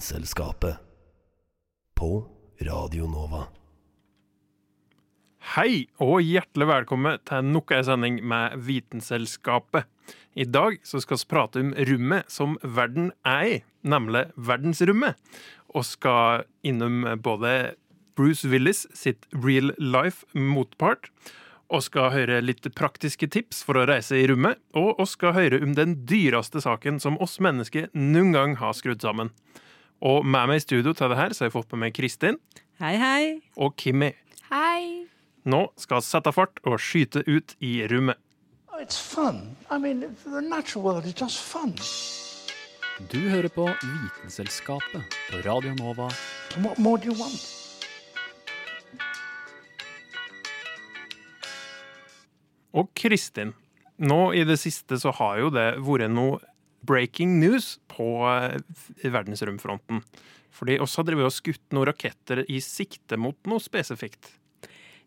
Vitenselskapet. På Radio Nova. Hei, og hjertelig velkommen til nok en sending med Vitenselskapet. I dag så skal vi prate om rommet som verden er i, nemlig verdensrommet. Og skal innom både Bruce Willis sitt real life motpart, og skal høre litt praktiske tips for å reise i rommet, og vi skal høre om den dyreste saken som oss mennesker noen gang har skrudd sammen. Og med meg i studio til det her så har jeg fått med meg Kristin Hei, hei. og Kimmi. Hei. Nå skal vi sette fart og skyte ut i rommet. Oh, It's fun. I mean, the natural world is just fun. Du hører på Vitenselskapet på Radio Nova. What more do you want? Og Kristin, nå i det siste så har jo det vært noe breaking news på eh, verdensromfronten. Fordi oss har drevet og skutt noen raketter i sikte mot noe spesifikt.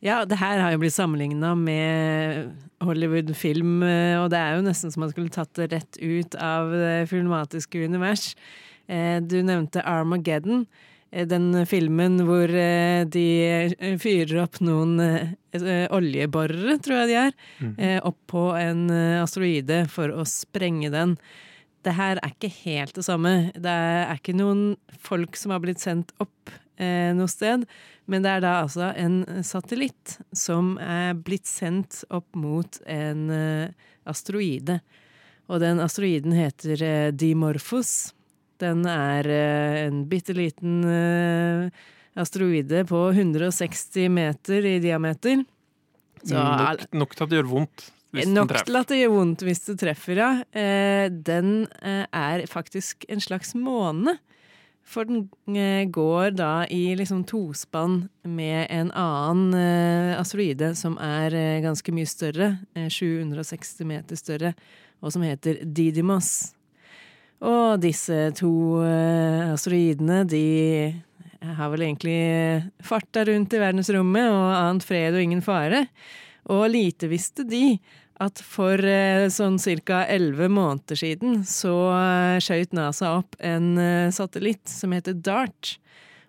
Ja, det her har jo blitt sammenligna med Hollywood-film, eh, og det er jo nesten som man skulle tatt det rett ut av det filmatiske univers. Eh, Du nevnte Armageddon. Den filmen hvor de fyrer opp noen oljeborere, tror jeg de er, eh, opp på en asteroide for å sprenge den. Det her er ikke helt det samme. Det er ikke noen folk som har blitt sendt opp eh, noe sted, men det er da altså en satellitt som er blitt sendt opp mot en eh, asteroide. Og den asteroiden heter eh, Dimorphos. Den er eh, en bitte liten eh, asteroide på 160 meter i diameter. Så nok, nok til at det gjør vondt. Nok til at det gjør vondt hvis det treffer, ja. Eh, den eh, er faktisk en slags måne. For den eh, går da i liksom tospann med en annen asteroide som er ganske mye større, eh, 760 meter større, og som heter Didymos. Og disse to asteroidene, de har vel egentlig farta rundt i verdensrommet og ant fred og ingen fare. Og lite visste de at for eh, sånn ca. elleve måneder siden så eh, skjøt NASA opp en eh, satellitt som heter DART.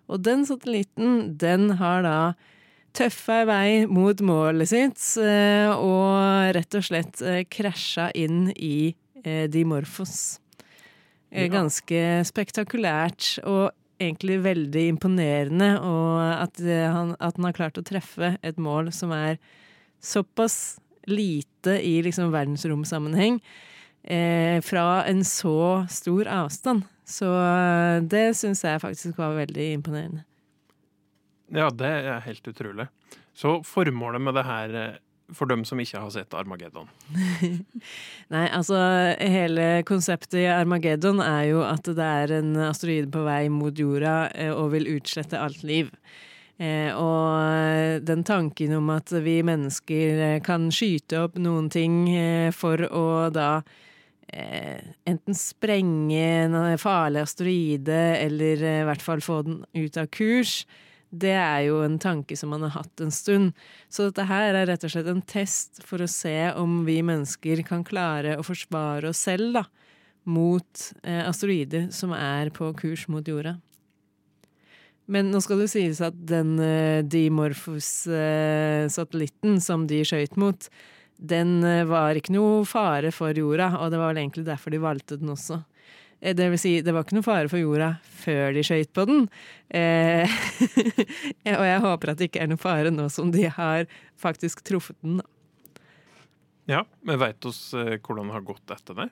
Og den satellitten, den har da tøffa i vei mot målet sitt og rett og slett krasja inn i Dimorphos. Ganske spektakulært og egentlig veldig imponerende, at, han, at han har klart å treffe et mål som er såpass lite i liksom verdensromsammenheng eh, fra en så stor avstand. Så eh, det syns jeg faktisk var veldig imponerende. Ja, det er helt utrolig. Så formålet med det her, eh, for dem som ikke har sett Armageddon Nei, altså hele konseptet i Armageddon er jo at det er en asteroide på vei mot jorda eh, og vil utslette alt liv. Eh, og den tanken om at vi mennesker eh, kan skyte opp noen ting eh, for å da enten sprenge en farlig asteroide, eller i hvert fall få den ut av kurs, det er jo en tanke som man har hatt en stund. Så dette her er rett og slett en test for å se om vi mennesker kan klare å forsvare oss selv da, mot asteroider som er på kurs mot jorda. Men nå skal det sies at den eh, Dimorphos-satellitten som de skøyt mot, den eh, var ikke noe fare for jorda, og det var vel egentlig derfor de valgte den også. Eh, Det vil si, det var ikke noe fare for jorda før de skøyt på den. Eh, og jeg håper at det ikke er noe fare nå som de har faktisk truffet den. Ja, men veit oss hvordan det har gått etter det?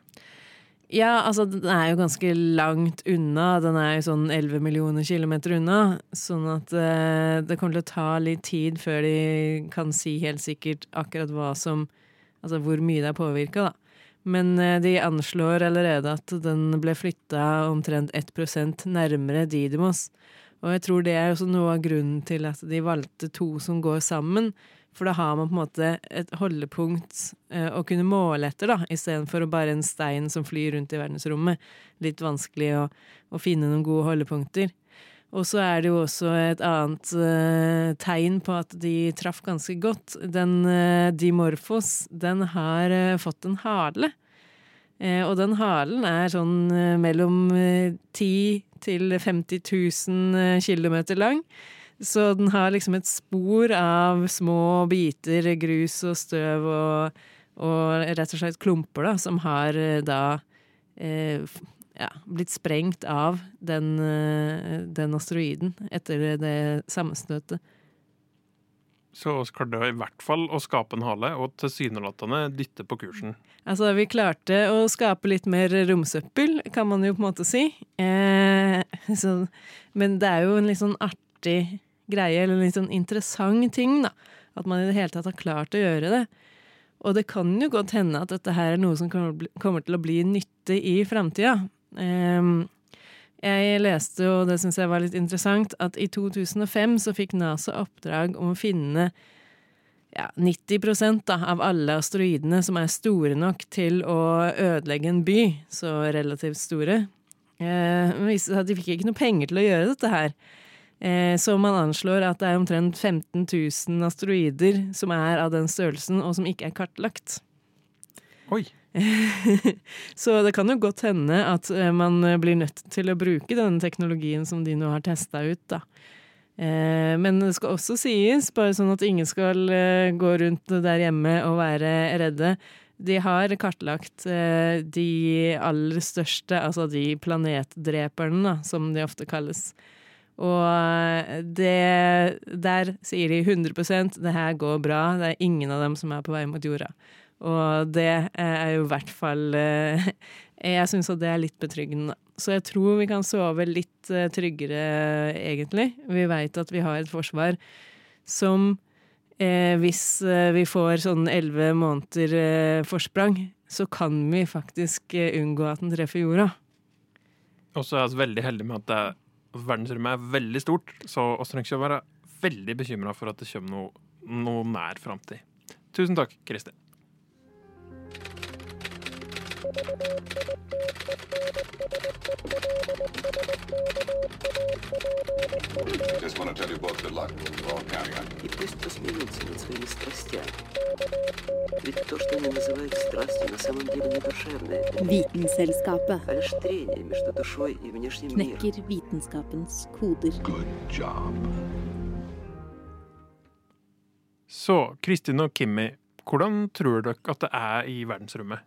Ja, altså den er jo ganske langt unna. Den er jo sånn 11 millioner kilometer unna. Sånn at eh, det kommer til å ta litt tid før de kan si helt sikkert akkurat hva som Altså hvor mye det er påvirka, da. Men eh, de anslår allerede at den ble flytta omtrent 1% nærmere Didymos. Og jeg tror det er også noe av grunnen til at de valgte to som går sammen. For da har man på en måte et holdepunkt eh, å kunne måle etter, da, istedenfor bare en stein som flyr rundt i verdensrommet. Litt vanskelig å, å finne noen gode holdepunkter. Og så er det jo også et annet uh, tegn på at de traff ganske godt. Den uh, Dimorphos, den har uh, fått en hale. Eh, og den halen er sånn eh, mellom eh, 10 til 50 000 km lang. Så den har liksom et spor av små biter grus og støv og, og rett og slett klumper, da, som har eh, da eh, ja, blitt sprengt av den, eh, den asteroiden etter det sammenstøtet. Så vi klarte i hvert fall å skape en hale, og tilsynelatende dytte på kursen. Altså, vi klarte å skape litt mer romsøppel, kan man jo på en måte si. Eh, så, men det er jo en litt sånn artig greie, eller en litt sånn interessant ting, da. At man i det hele tatt har klart å gjøre det. Og det kan jo godt hende at dette her er noe som kommer til å bli nyttig i framtida. Eh, jeg leste, og det syns jeg var litt interessant, at i 2005 så fikk NASA oppdrag om å finne ja, 90 da, av alle asteroidene som er store nok til å ødelegge en by, så relativt store. Eh, men viste de fikk ikke noe penger til å gjøre dette her. Eh, så man anslår at det er omtrent 15 000 asteroider som er av den størrelsen, og som ikke er kartlagt. Oi! så det kan jo godt hende at eh, man blir nødt til å bruke denne teknologien som de nå har testa ut, da. Eh, men det skal også sies, bare sånn at ingen skal gå rundt der hjemme og være redde. De har kartlagt de aller største, altså de planetdreperne, da, som de ofte kalles. Og det, der sier de 100% det her går bra, det er ingen av dem som er på vei mot jorda. Og det er jo i hvert fall eh, Jeg syns at det er litt betryggende. Så jeg tror vi kan sove litt eh, tryggere, egentlig. Vi veit at vi har et forsvar som eh, Hvis eh, vi får sånn elleve måneder eh, forsprang, så kan vi faktisk unngå at den treffer jorda. Og så er vi veldig heldige med at det er, verdensrommet er veldig stort, så vi trenger ikke å være veldig bekymra for at det kommer noe, noe nær framtid. Tusen takk, Kristin. Just want to tell you both good luck. We're all counting on you. И пусть посмеются над своими страстями. Ведь то, что они называют страстью, на самом деле не душевное, Vitenselskapet а лишь трение между душой и внешним миром. knekker vitenskapens koder. Good job. Så Kristin og Kimmi, hvordan tror dere at det er i verdensrommet?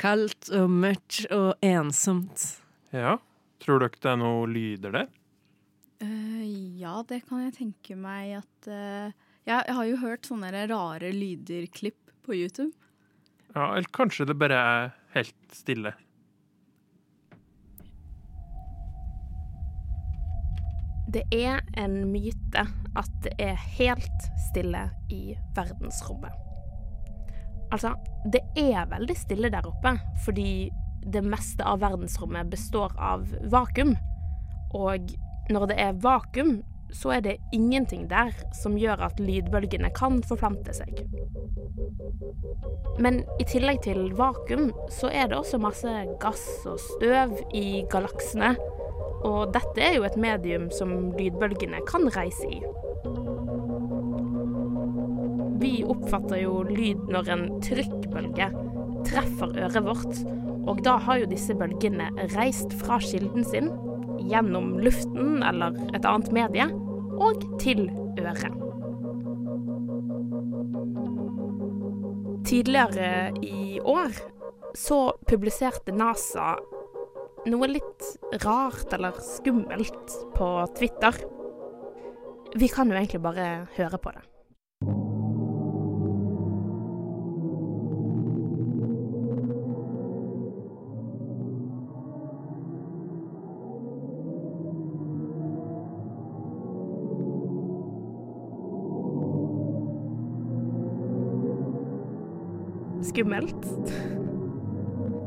Kaldt og mørkt og ensomt. Ja, tror dere det er noe lyder der? Uh, ja, det kan jeg tenke meg at uh, jeg, jeg har jo hørt sånne rare lyder-klipp på YouTube. Ja, eller kanskje det bare er helt stille. Det er en myte at det er helt stille i verdensrommet. Altså, det er veldig stille der oppe, fordi det meste av verdensrommet består av vakuum. Og når det er vakuum, så er det ingenting der som gjør at lydbølgene kan forplante seg. Men i tillegg til vakuum, så er det også masse gass og støv i galaksene. Og dette er jo et medium som lydbølgene kan reise i. Vi oppfatter jo lyd når en trykkbølge treffer øret vårt, og da har jo disse bølgene reist fra kilden sin, gjennom luften eller et annet medie, og til øret. Tidligere i år så publiserte NASA noe litt rart eller skummelt på Twitter. Vi kan jo egentlig bare høre på det. Skummelt.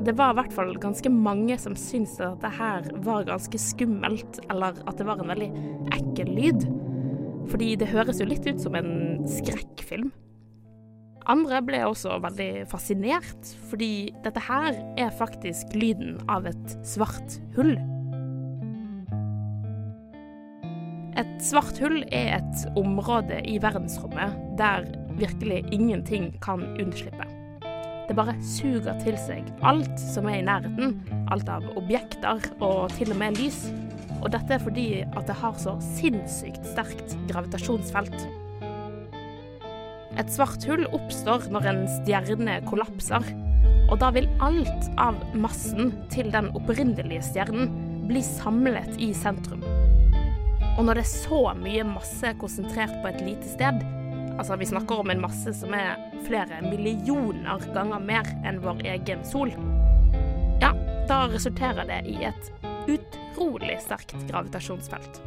Det var i hvert fall ganske mange som syntes at det her var ganske skummelt, eller at det var en veldig ekkel lyd. Fordi det høres jo litt ut som en skrekkfilm. Andre ble også veldig fascinert, fordi dette her er faktisk lyden av et svart hull. Et svart hull er et område i verdensrommet der virkelig ingenting kan unnslippe. Det bare suger til seg alt som er i nærheten, alt av objekter og til og med lys. Og dette er fordi at det har så sinnssykt sterkt gravitasjonsfelt. Et svart hull oppstår når en stjerne kollapser, og da vil alt av massen til den opprinnelige stjernen bli samlet i sentrum. Og når det er så mye masse konsentrert på et lite sted, altså vi snakker om en masse som er flere millioner ganger mer enn vår egen sol, ja, da resulterer det i et utrolig sterkt gravitasjonsfelt.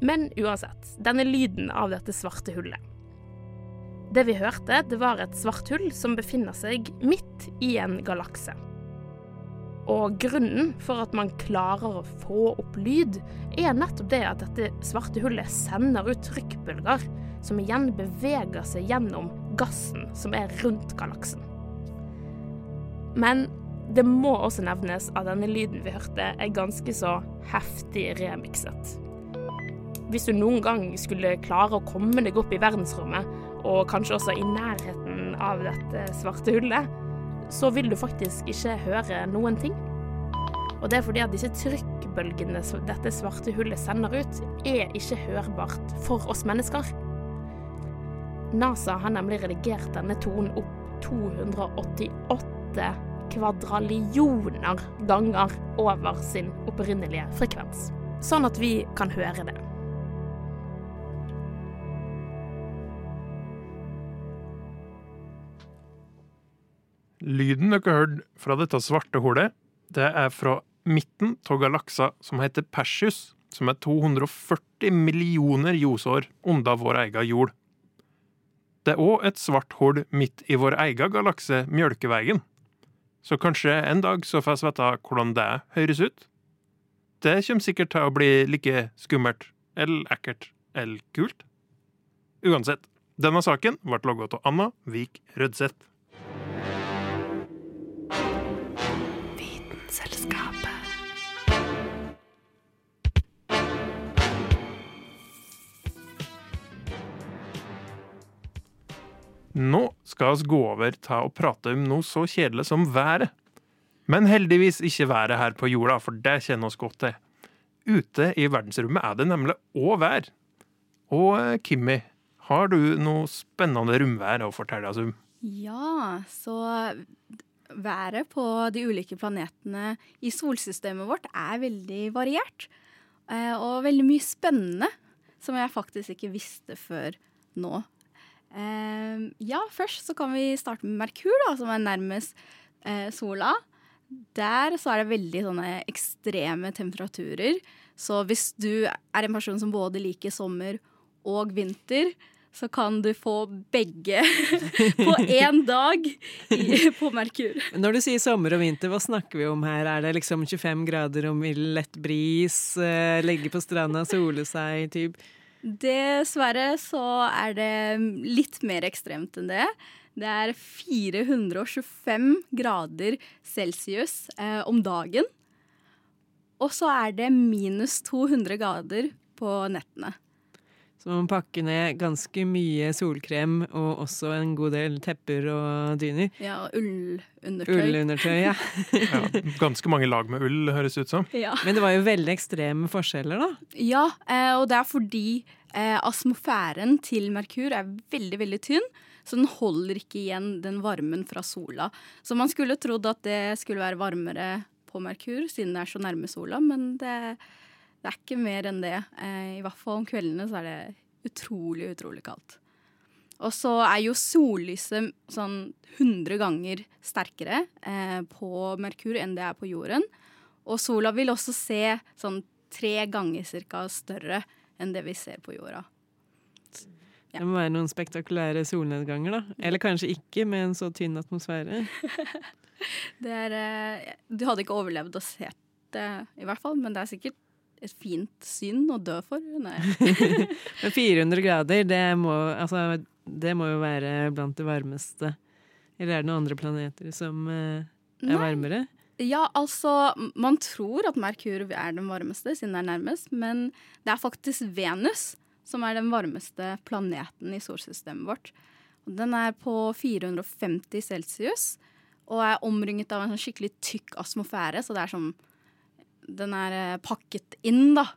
Men uansett, denne lyden av dette svarte hullet. Det vi hørte, det var et svart hull som befinner seg midt i en galakse. Og grunnen for at man klarer å få opp lyd, er nettopp det at dette svarte hullet sender ut trykkbølger, som igjen beveger seg gjennom gassen som er rundt galaksen. Men det må også nevnes at denne lyden vi hørte, er ganske så heftig remikset. Hvis du noen gang skulle klare å komme deg opp i verdensrommet, og kanskje også i nærheten av dette svarte hullet, så vil du faktisk ikke høre noen ting. Og det er fordi at disse trykkbølgene som dette svarte hullet sender ut, er ikke hørbart for oss mennesker. NASA har nemlig redigert denne tonen opp 288 kvadrallioner ganger over sin opprinnelige frekvens, sånn at vi kan høre det. Lyden dere hørte fra dette svarte hullet, det er fra midten av galaksa som heter Persius, som er 240 millioner ljosår unna vår egen jord. Det er òg et svart hull midt i vår egen galakse, Mjølkeveien. Så kanskje en dag så får jeg vite hvordan det høres ut. Det kommer sikkert til å bli like skummelt, eller ekkelt, eller kult. Uansett, denne saken ble laget av Anna Vik Rødseth. Nå skal vi gå over til å prate om noe så kjedelig som været. Men heldigvis ikke været her på jorda, for det kjenner oss godt til. Ute i verdensrommet er det nemlig òg vær. Og eh, Kimmi, har du noe spennende romvær å fortelle oss om? Ja, så været på de ulike planetene i solsystemet vårt er veldig variert. eh, Og veldig mye spennende som jeg faktisk ikke visste før nå. Eh, Ja, først så kan vi starte med Merkur, da, som er nærmest eh, sola. Der så er det veldig sånne ekstreme temperaturer. Så hvis du er en person som både liker sommer og vinter, så kan du få begge på én dag i, på Merkur. Når du sier sommer og vinter, hva snakker vi om her? Er det liksom 25 grader og lett bris, eh, legge på stranda, sole seg, typ? Dessverre så er det litt mer ekstremt enn det. Det er 425 grader celsius eh, om dagen. Og så er det minus 200 grader på nettene. Så man må pakke ned ganske mye solkrem og også en god del tepper og dyner. Ja, og ullundertøy. Ullundertøy, ja. Ja, ganske mange lag med ull, høres ut som. Ja. Men det var jo veldig ekstreme forskjeller, da. Ja, eh, og det er fordi asmofæren atmosfæren til Merkur er veldig, veldig tynn. Så den holder ikke igjen den varmen fra sola. Så man skulle trodd at det skulle være varmere på Merkur, siden det er så nærme sola, men det, det er ikke mer enn det. Eh, I hvert fall om kveldene så er det utrolig, utrolig kaldt. Og så er jo sollyset sånn 100 ganger sterkere eh, på Merkur enn det er på jorden. Og sola vil også se sånn tre ganger cirka større enn det vi ser på jorda. Det må være noen spektakulære solnedganger, da. Eller kanskje ikke, med en så tynn atmosfære. Det er, eh, du hadde ikke overlevd å se det, i hvert fall, men det er sikkert et fint syn å dø for. Nei. Men 400 grader, det må, altså, det må jo være blant det varmeste. Eller er det noen andre planeter som eh, er Nei. varmere? Ja, altså, man tror at Merkur er den varmeste, siden det er nærmest, men det er faktisk Venus som er den varmeste planeten i solsystemet vårt. Den er på 450 celsius og er omringet av en sånn skikkelig tykk atmosfære, så det er som Den er eh, pakket inn, da.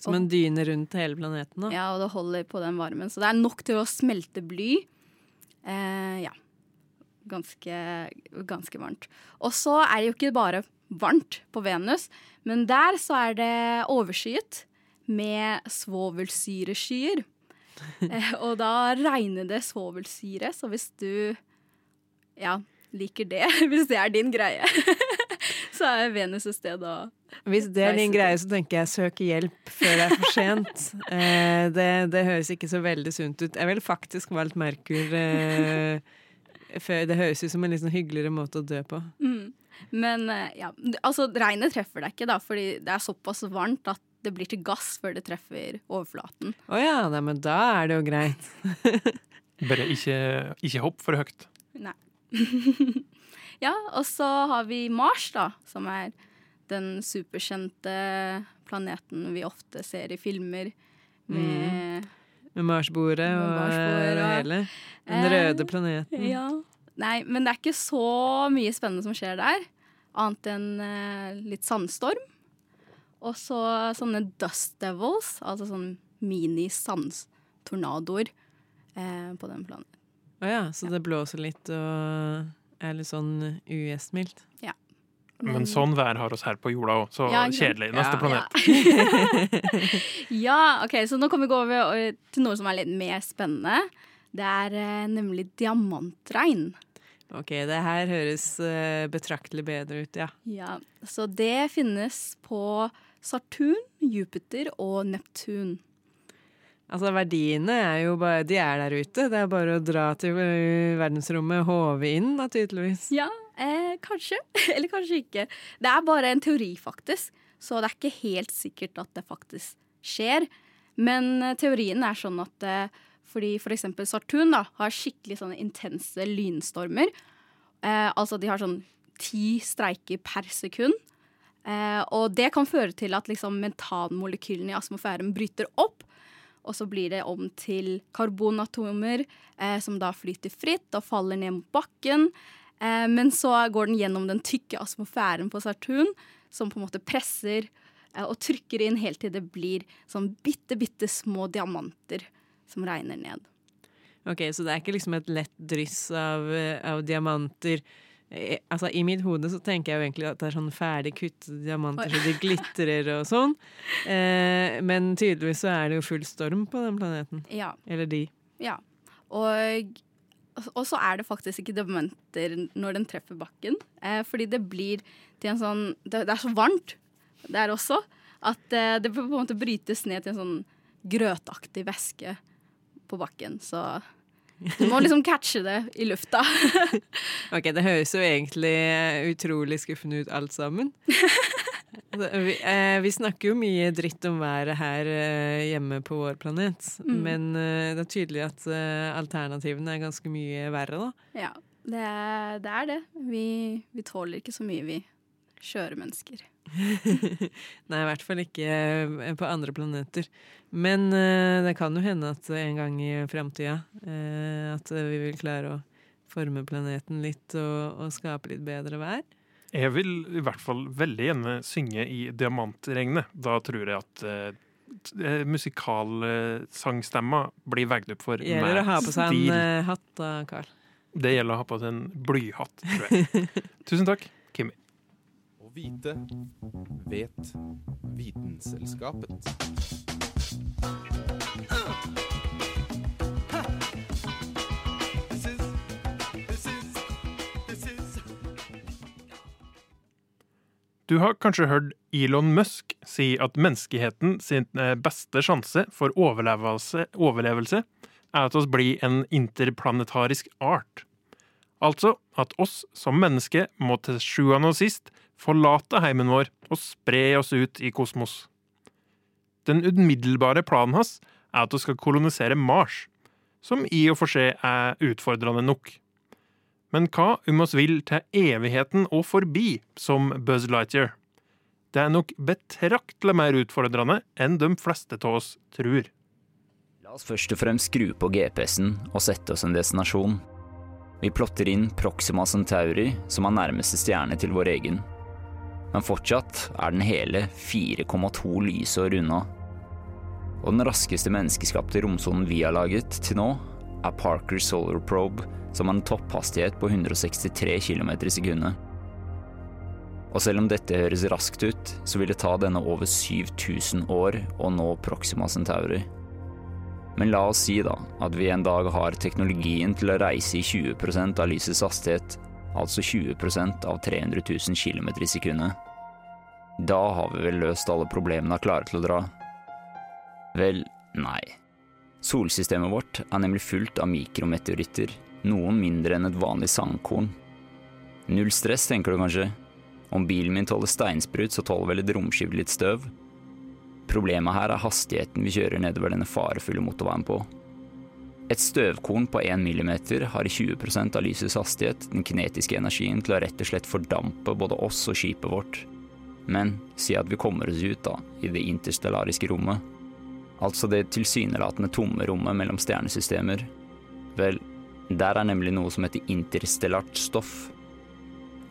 Som en dyne rundt hele planeten? da? Ja, og det holder på den varmen. Så det er nok til å smelte bly. Eh, ja. Ganske, ganske varmt. Og så er det jo ikke bare varmt på Venus, men der så er det overskyet med svovelsyreskyer. Eh, og da regner det svovelsyre, så hvis du ja, liker det, hvis det er din greie, så er Venus et sted å Hvis det er din greie, så tenker jeg søk hjelp før det er for sent. Eh, det, det høres ikke så veldig sunt ut. Jeg ville faktisk valgt Merkur. Eh, før, det høres ut som en litt sånn hyggeligere måte å dø på. Mm. Men eh, ja, altså regnet treffer deg ikke, da, fordi det er såpass varmt at det blir til gass før det treffer overflaten. Å ja, nei, men da er det jo greit. Bare ikke, ikke hopp for høyt. Nei. ja, og så har vi Mars, da, som er den superkjente planeten vi ofte ser i filmer. Med Med Marsbordet og Marsbordet, det hele. Den Eh, røde planeten. Ja. Nei, men det er ikke så mye spennende som skjer der. Annet enn eh, litt sandstorm. Og så sånne dust devils, altså sånn mini-sandtornadoer eh, på den planen. Å ja, så det blåser litt og er litt sånn ugjestmildt. Ja. Men sånn vær har oss her på jorda òg, så Ja, kjedelig. Neste Ja. planet. Ja, ok, så nå kan vi gå over eh, til noe som er litt mer spennende. Det er eh, nemlig diamantregn. Ok, det her høres eh, betraktelig bedre ut, ja. Ja, så det finnes på Saturn, Jupiter og Neptun. Altså, verdiene er jo bare De er der ute. Det er bare å dra til eh, verdensrommet, håve inn, da, tydeligvis. Ja, eh, kanskje. Eller kanskje ikke. Det er bare en teori, faktisk. Så det er ikke helt sikkert at det faktisk skjer. Men eh, teorien er sånn at eh, fordi for eksempel Saturn da, har skikkelig sånne intense lynstormer. Eh, altså de har sånn ti streiker per sekund. Eh, og det kan føre til at liksom metanmolekylene i atmosfæren bryter opp. Og så blir det om til karbonatomer eh, som da flyter fritt og faller ned mot bakken. Eh, men så går den gjennom den tykke atmosfæren på Saturn, som på en måte presser eh, og trykker inn helt til det blir sånn bitte, bitte små diamanter som regner ned. Ok, Så det er ikke liksom et lett dryss av, eh, av diamanter. Altså, I mitt hode så tenker jeg jo egentlig at det er sånn ferdig kuttede diamanter så de glitrer og sånn. Eh, men tydeligvis så er det jo full storm på den planeten. Ja. Eller de. Ja. Og, og så er det faktisk ikke diamanter når den treffer bakken. Eh, fordi det blir til en sånn Det, det er så varmt der også at eh, det på en måte brytes ned til en sånn grøtaktig væske på bakken. Så du må liksom catche det i lufta. Ok, det høres jo egentlig eh, utrolig skuffende ut alt sammen. Altså, vi, eh, vi snakker jo mye dritt om været her eh, hjemme på vår planet, Mm. men eh, det er tydelig at eh, alternativene er ganske mye verre, da. Ja, det er det. Er det. Vi, vi tåler ikke så mye, vi skjøre mennesker. Nei, i hvert fall ikke eh, på andre planeter. Men uh, det kan jo hende at en gang i framtida uh, at vi vil klare å forme planeten litt og, og skape litt bedre vær. Jeg vil i hvert fall veldig gjerne synge i Diamantregnet. Da tror jeg at uh, musikalsangstemma blir veid opp for Gjelder å ha på seg en stil. eh, hatt da, Carl. Det gjelder å ha på seg en blyhatt, tror jeg. Tusen takk, vite vet Vitenselskapet. Du har kanskje hørt Elon Musk si at menneskeheten sin eh, beste sjanse for overlevelse, overlevelse er at oss blir en interplanetarisk art. Altså at oss som menneske må til sjuende og sist forlate heimen vår og spre oss ut i kosmos. Den umiddelbare planen hans er at vi skal kolonisere Mars, som i og for seg er utfordrende nok. Men hva om oss vil til evigheten og forbi, som Buzz Lightyear? Det er nok betraktelig mer utfordrende enn de fleste av oss tror. La oss først og fremst skru på GPS-en og sette oss en destinasjon. Vi plotter inn Proxima Centauri, som er nærmeste stjerne til vår egen. Men fortsatt er den hele 4,2 lysår unna. Og den raskeste menneskeskapte romsonen vi har laget til nå, er Parker Solar Probe, som har en topphastighet på 163 km i sekundet. Og selv om dette høres raskt ut, så vil det ta denne over 7000 år å nå Proxima Centauri. Men la oss si da at vi en dag har teknologien til å reise i 20% av lysets hastighet, altså 20% av 300 000 km i sekundet. Da har vi vel løst alle problemene og klare til å dra? Vel, nei. Solsystemet vårt er nemlig fullt av mikrometeoritter, noen mindre enn et vanlig sandkorn. Null stress, tenker du kanskje? Om bilen min tåler steinsprut, så tåler vel et romskip litt støv? Problemet her er hastigheten vi kjører nedover denne farefulle motorveien på. Et støvkorn på 1 millimeter har i 20% av lysets hastighet den kinetiske energien til å rett og slett fordampe både oss og skipet vårt. Men si at vi kommer oss ut, da, i det interstellariske rommet. Altså det tilsynelatende tomme rommet mellom stjernesystemer. Vel, der er nemlig noe som heter interstellart stoff.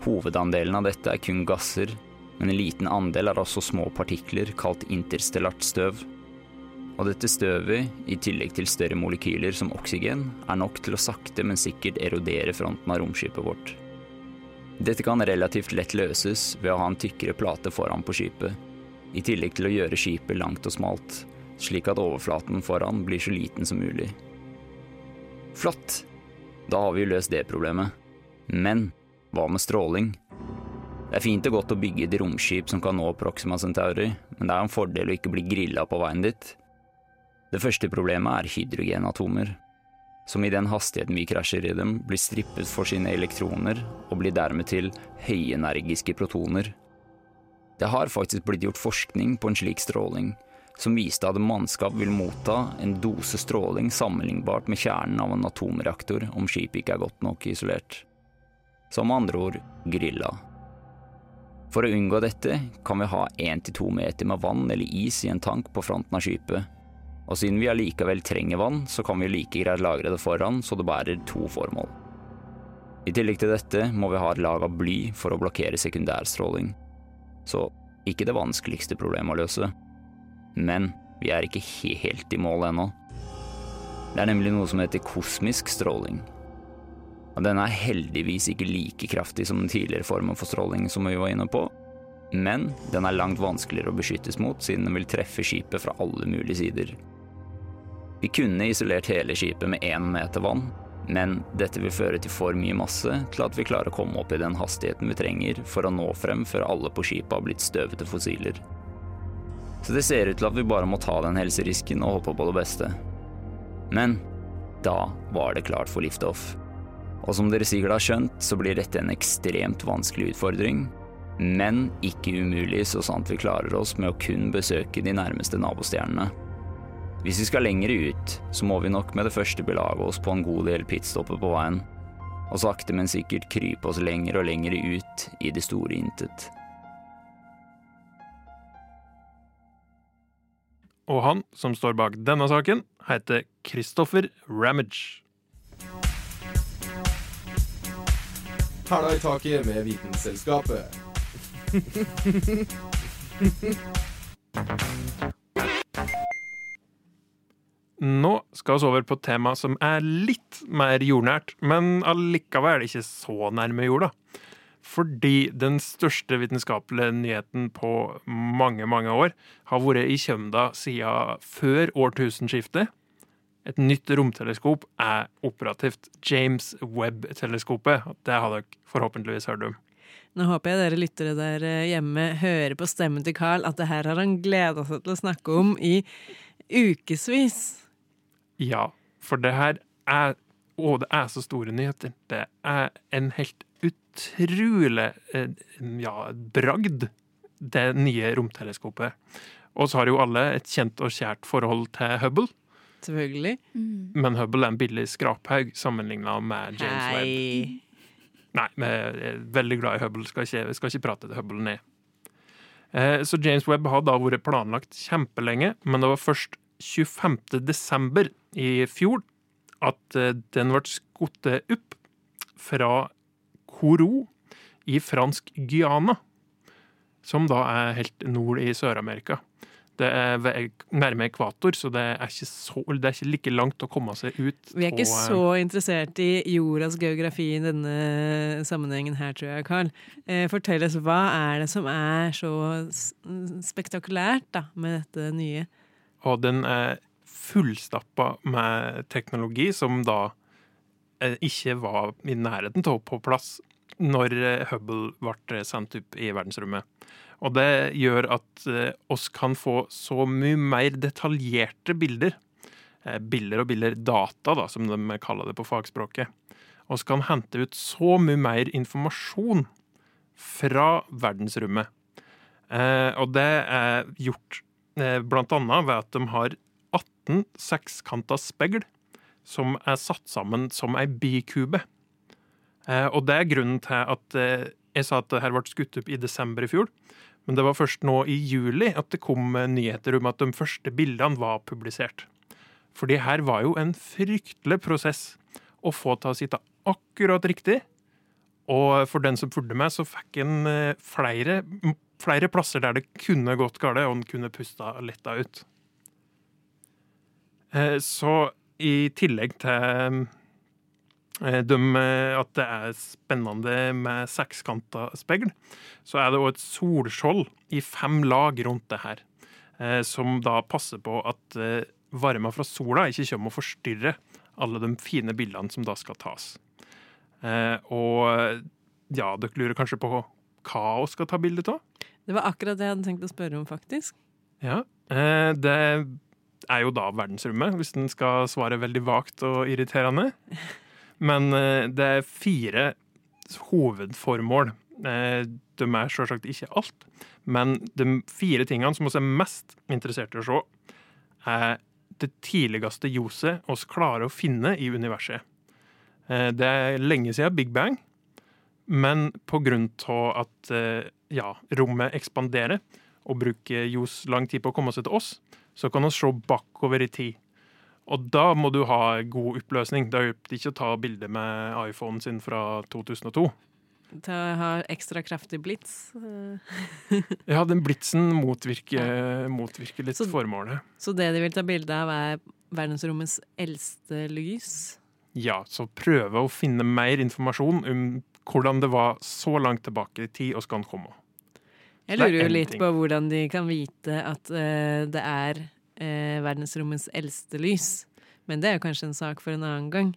Hovedandelen av dette er kun gasser, men en liten andel er også små partikler kalt interstellart støv. Og dette støvet, i tillegg til større molekyler som oksygen, er nok til å sakte, men sikkert erodere fronten av romskipet vårt. Dette kan relativt lett løses ved å ha en tykkere plate foran på skipet, i tillegg til å gjøre skipet langt og smalt, slik at overflaten foran blir så liten som mulig. Flott! Da har vi jo løst det problemet. Men hva med stråling? Det er fint og godt å bygge et romskip som kan nå Proxima Centauri, men det er en fordel å ikke bli grilla på veien dit. Det første problemet er hydrogenatomer, som i den hastigheten vi krasjer i dem, blir strippet for sine elektroner og blir dermed til høyenergiske protoner. Det har faktisk blitt gjort forskning på en slik stråling, som viste at mannskap vil motta en dose stråling sammenlignbart med kjernen av en atomreaktor om skipet ikke er godt nok isolert. Som med andre ord grilla. For å unngå dette kan vi ha 1-2 meter med vann eller is i en tank på fronten av skipet. Og siden vi allikevel trenger vann, så kan vi like greit lagre det foran så det bærer to formål. I tillegg til dette må vi ha et lag av bly for å blokkere sekundærstråling. Så ikke det vanskeligste problemet å løse. Men vi er ikke helt i mål ennå. Det er nemlig noe som heter kosmisk stråling. Og den er heldigvis ikke like kraftig som den tidligere formen for stråling som vi var inne på, men den er langt vanskeligere å beskyttes mot, siden den vil treffe skipet fra alle mulige sider. Vi kunne isolert hele skipet med én meter vann, men dette vil føre til for mye masse til at vi klarer å komme opp i den hastigheten vi trenger for å nå frem før alle på skipet har blitt støvete fossiler. Så det ser ut til at vi bare må ta den helserisken og håpe på det beste. Men da var det klart for liftoff. Og som dere sikkert har skjønt, så blir dette en ekstremt vanskelig utfordring, men ikke umulig så sant vi klarer oss med å kun besøke de nærmeste nabostjernene. Hvis vi skal lenger ut, så må vi nok med det første belage oss på en god del pitstopper på veien, og sakte, men sikkert krype oss lenger og lenger ut i det store intet. Og han som står bak denne saken, heter Christopher Ramage. Hæla i taket med Vitenselskapet. Nå skal vi over på et tema som er litt mer jordnært, men allikevel ikke så nærme jorda. Fordi den største vitenskapelige nyheten på mange, mange år har vært i Kjømda siden før årtusenskiftet. Et nytt romteleskop er operativt. James Webb-teleskopet. Det har dere forhåpentligvis hørt om. Nå håper jeg dere lyttere der hjemme hører på stemmen til Carl at det her har han gleda seg til å snakke om i ukevis. Ja. For det her er Å, det er så store nyheter. Det er en helt utrolig eh, ja, bragd, det nye romteleskopet. Og så har jo alle et kjent og kjært forhold til Hubble. Selvfølgelig. Men Hubble er en billig skraphaug sammenligna med James Webb. Hei. Nei, vi er veldig glad i Hubble. Skal ikke, skal ikke prate til Hubble ned. Eh, Så James Webb har da vært planlagt kjempelenge, men det var først 25. desember i fjor at eh, den ble skutt opp fra Koro i fransk Guyana, som da er helt nord i Sør-Amerika. Det er nærme ekvator, så det er, ikke så, det er ikke like langt å komme seg ut. Vi er ikke eh, så interessert i jordas geografi i denne sammenhengen her, tror jeg, Carl. Eh, fortell oss, hva er det som er så spektakulært da, med dette nye? Og den er fullstappa med teknologi som da eh, ikke var i nærheten av på plass når eh, Hubble ble sendt opp i verdensrommet. Og det gjør at eh, oss kan få så mye mer detaljerte bilder. Eh, bilder og bilder, data, da, som de kaller det på fagspråket. Oss kan hente ut så mye mer informasjon fra verdensrommet. Eh, og det er gjort eh, blant annet ved at de har 18 sekskanta spegl som er satt sammen som ei bikube. Eh, og det er grunnen til at eh, jeg sa at det her ble skutt opp i desember i fjor. Men det var først nå i juli at det kom eh, nyheter om at de første bildene var publisert. Fordi her var jo en fryktelig prosess å få til å sitte akkurat riktig. Og for den som fulgte med, så fikk en eh, flere, flere plasser der det kunne gått galt, og en kunne pusta letta ut. Eh, Så i tillegg til de, eh, at det er spennende med sekskanta spegl, så er det òg et solskjold i fem lag rundt det her, eh, som da passer på at eh, varma fra sola ikke kommer og forstyrrer alle de fine bildene som da skal tas. Eh, Og ja, dere lurer kanskje på vi skal ta bilde av? Det var akkurat det jeg hadde tenkt å spørre om, faktisk. Ja, eh, det er jo da verdensrommet, hvis den skal svare veldig vagt og irriterende. Men eh, det er fire hovedformål. Eh, De er selvsagt ikke alt, men de fire tingene som vi er mest interessert i å se, er det tidligste ljoset oss klarer å finne i universet. Det er lenge siden Big Bang, men av at eh, ja, rommet ekspanderer og bruker ljos lang tid på å komme seg til oss, så kan vi se bakover i tid. Og da må du ha god oppløsning. Det hjelper ikke å ta bilde med iPhonen sin fra 2002. Til å ha ekstra kraftig blits. Ja, den blitsen motvirker, motvirker litt formålet. Så det de vil ta bilde av, er verdensrommets eldste lys. Ja, så prøve å finne mer informasjon om hvordan det var så langt tilbake i tid og skal komme. Jeg er lurer jo litt ting. på hvordan de kan vite at uh, det er uh, verdensrommets eldste lys. Men det er jo kanskje en sak for en annen gang.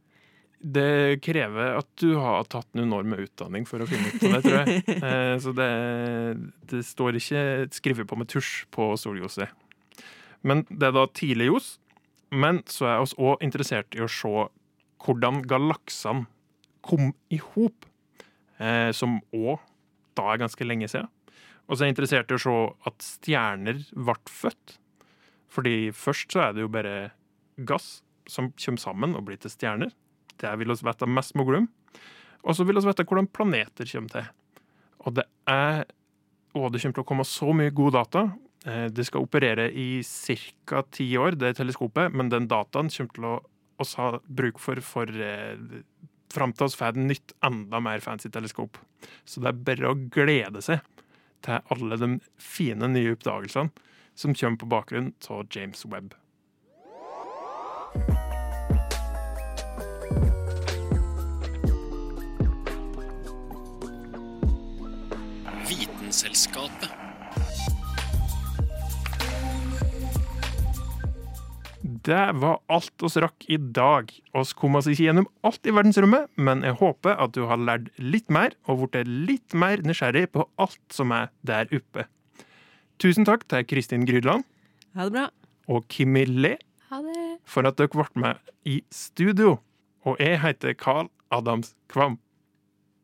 Det krever at du har tatt noen år med utdanning for å finne ut av det, tror jeg. uh, Så det, det står ikke skrevet på med tusj på solljoset. Men det er da tidlig ljos. Men så er vi òg interessert i å se hvordan galaksene kom i hop, eh, som òg da er ganske lenge siden. Og så er jeg interessert i å se at stjerner ble født. Fordi først så er det jo bare gass som kommer sammen og blir til stjerner. Det vil oss vite mest om. Og så vil oss vite hvordan planeter kommer til. Og det er Og det kommer til å komme så mye god data. Eh, Det skal operere i ca. ti år, det teleskopet, men den dataen kommer til å oss ha bruk for for eh, fram til oss får et nytt, enda mer fancy teleskop. Så det er bare å glede seg til alle de fine nye oppdagelsene som kommer på bakgrunn av James Webb. Vitenselskapet. Det var alt oss rakk i dag. Oss kom oss ikke gjennom alt i verdensrommet, men jeg håper at du har lært litt mer og blitt litt mer nysgjerrig på alt som er der oppe. Tusen takk til Kristin Grydland Ha det bra. og Kimmi Le. Ha det. for at dere ble med i studio. Og jeg heter Carl Adams Kvam.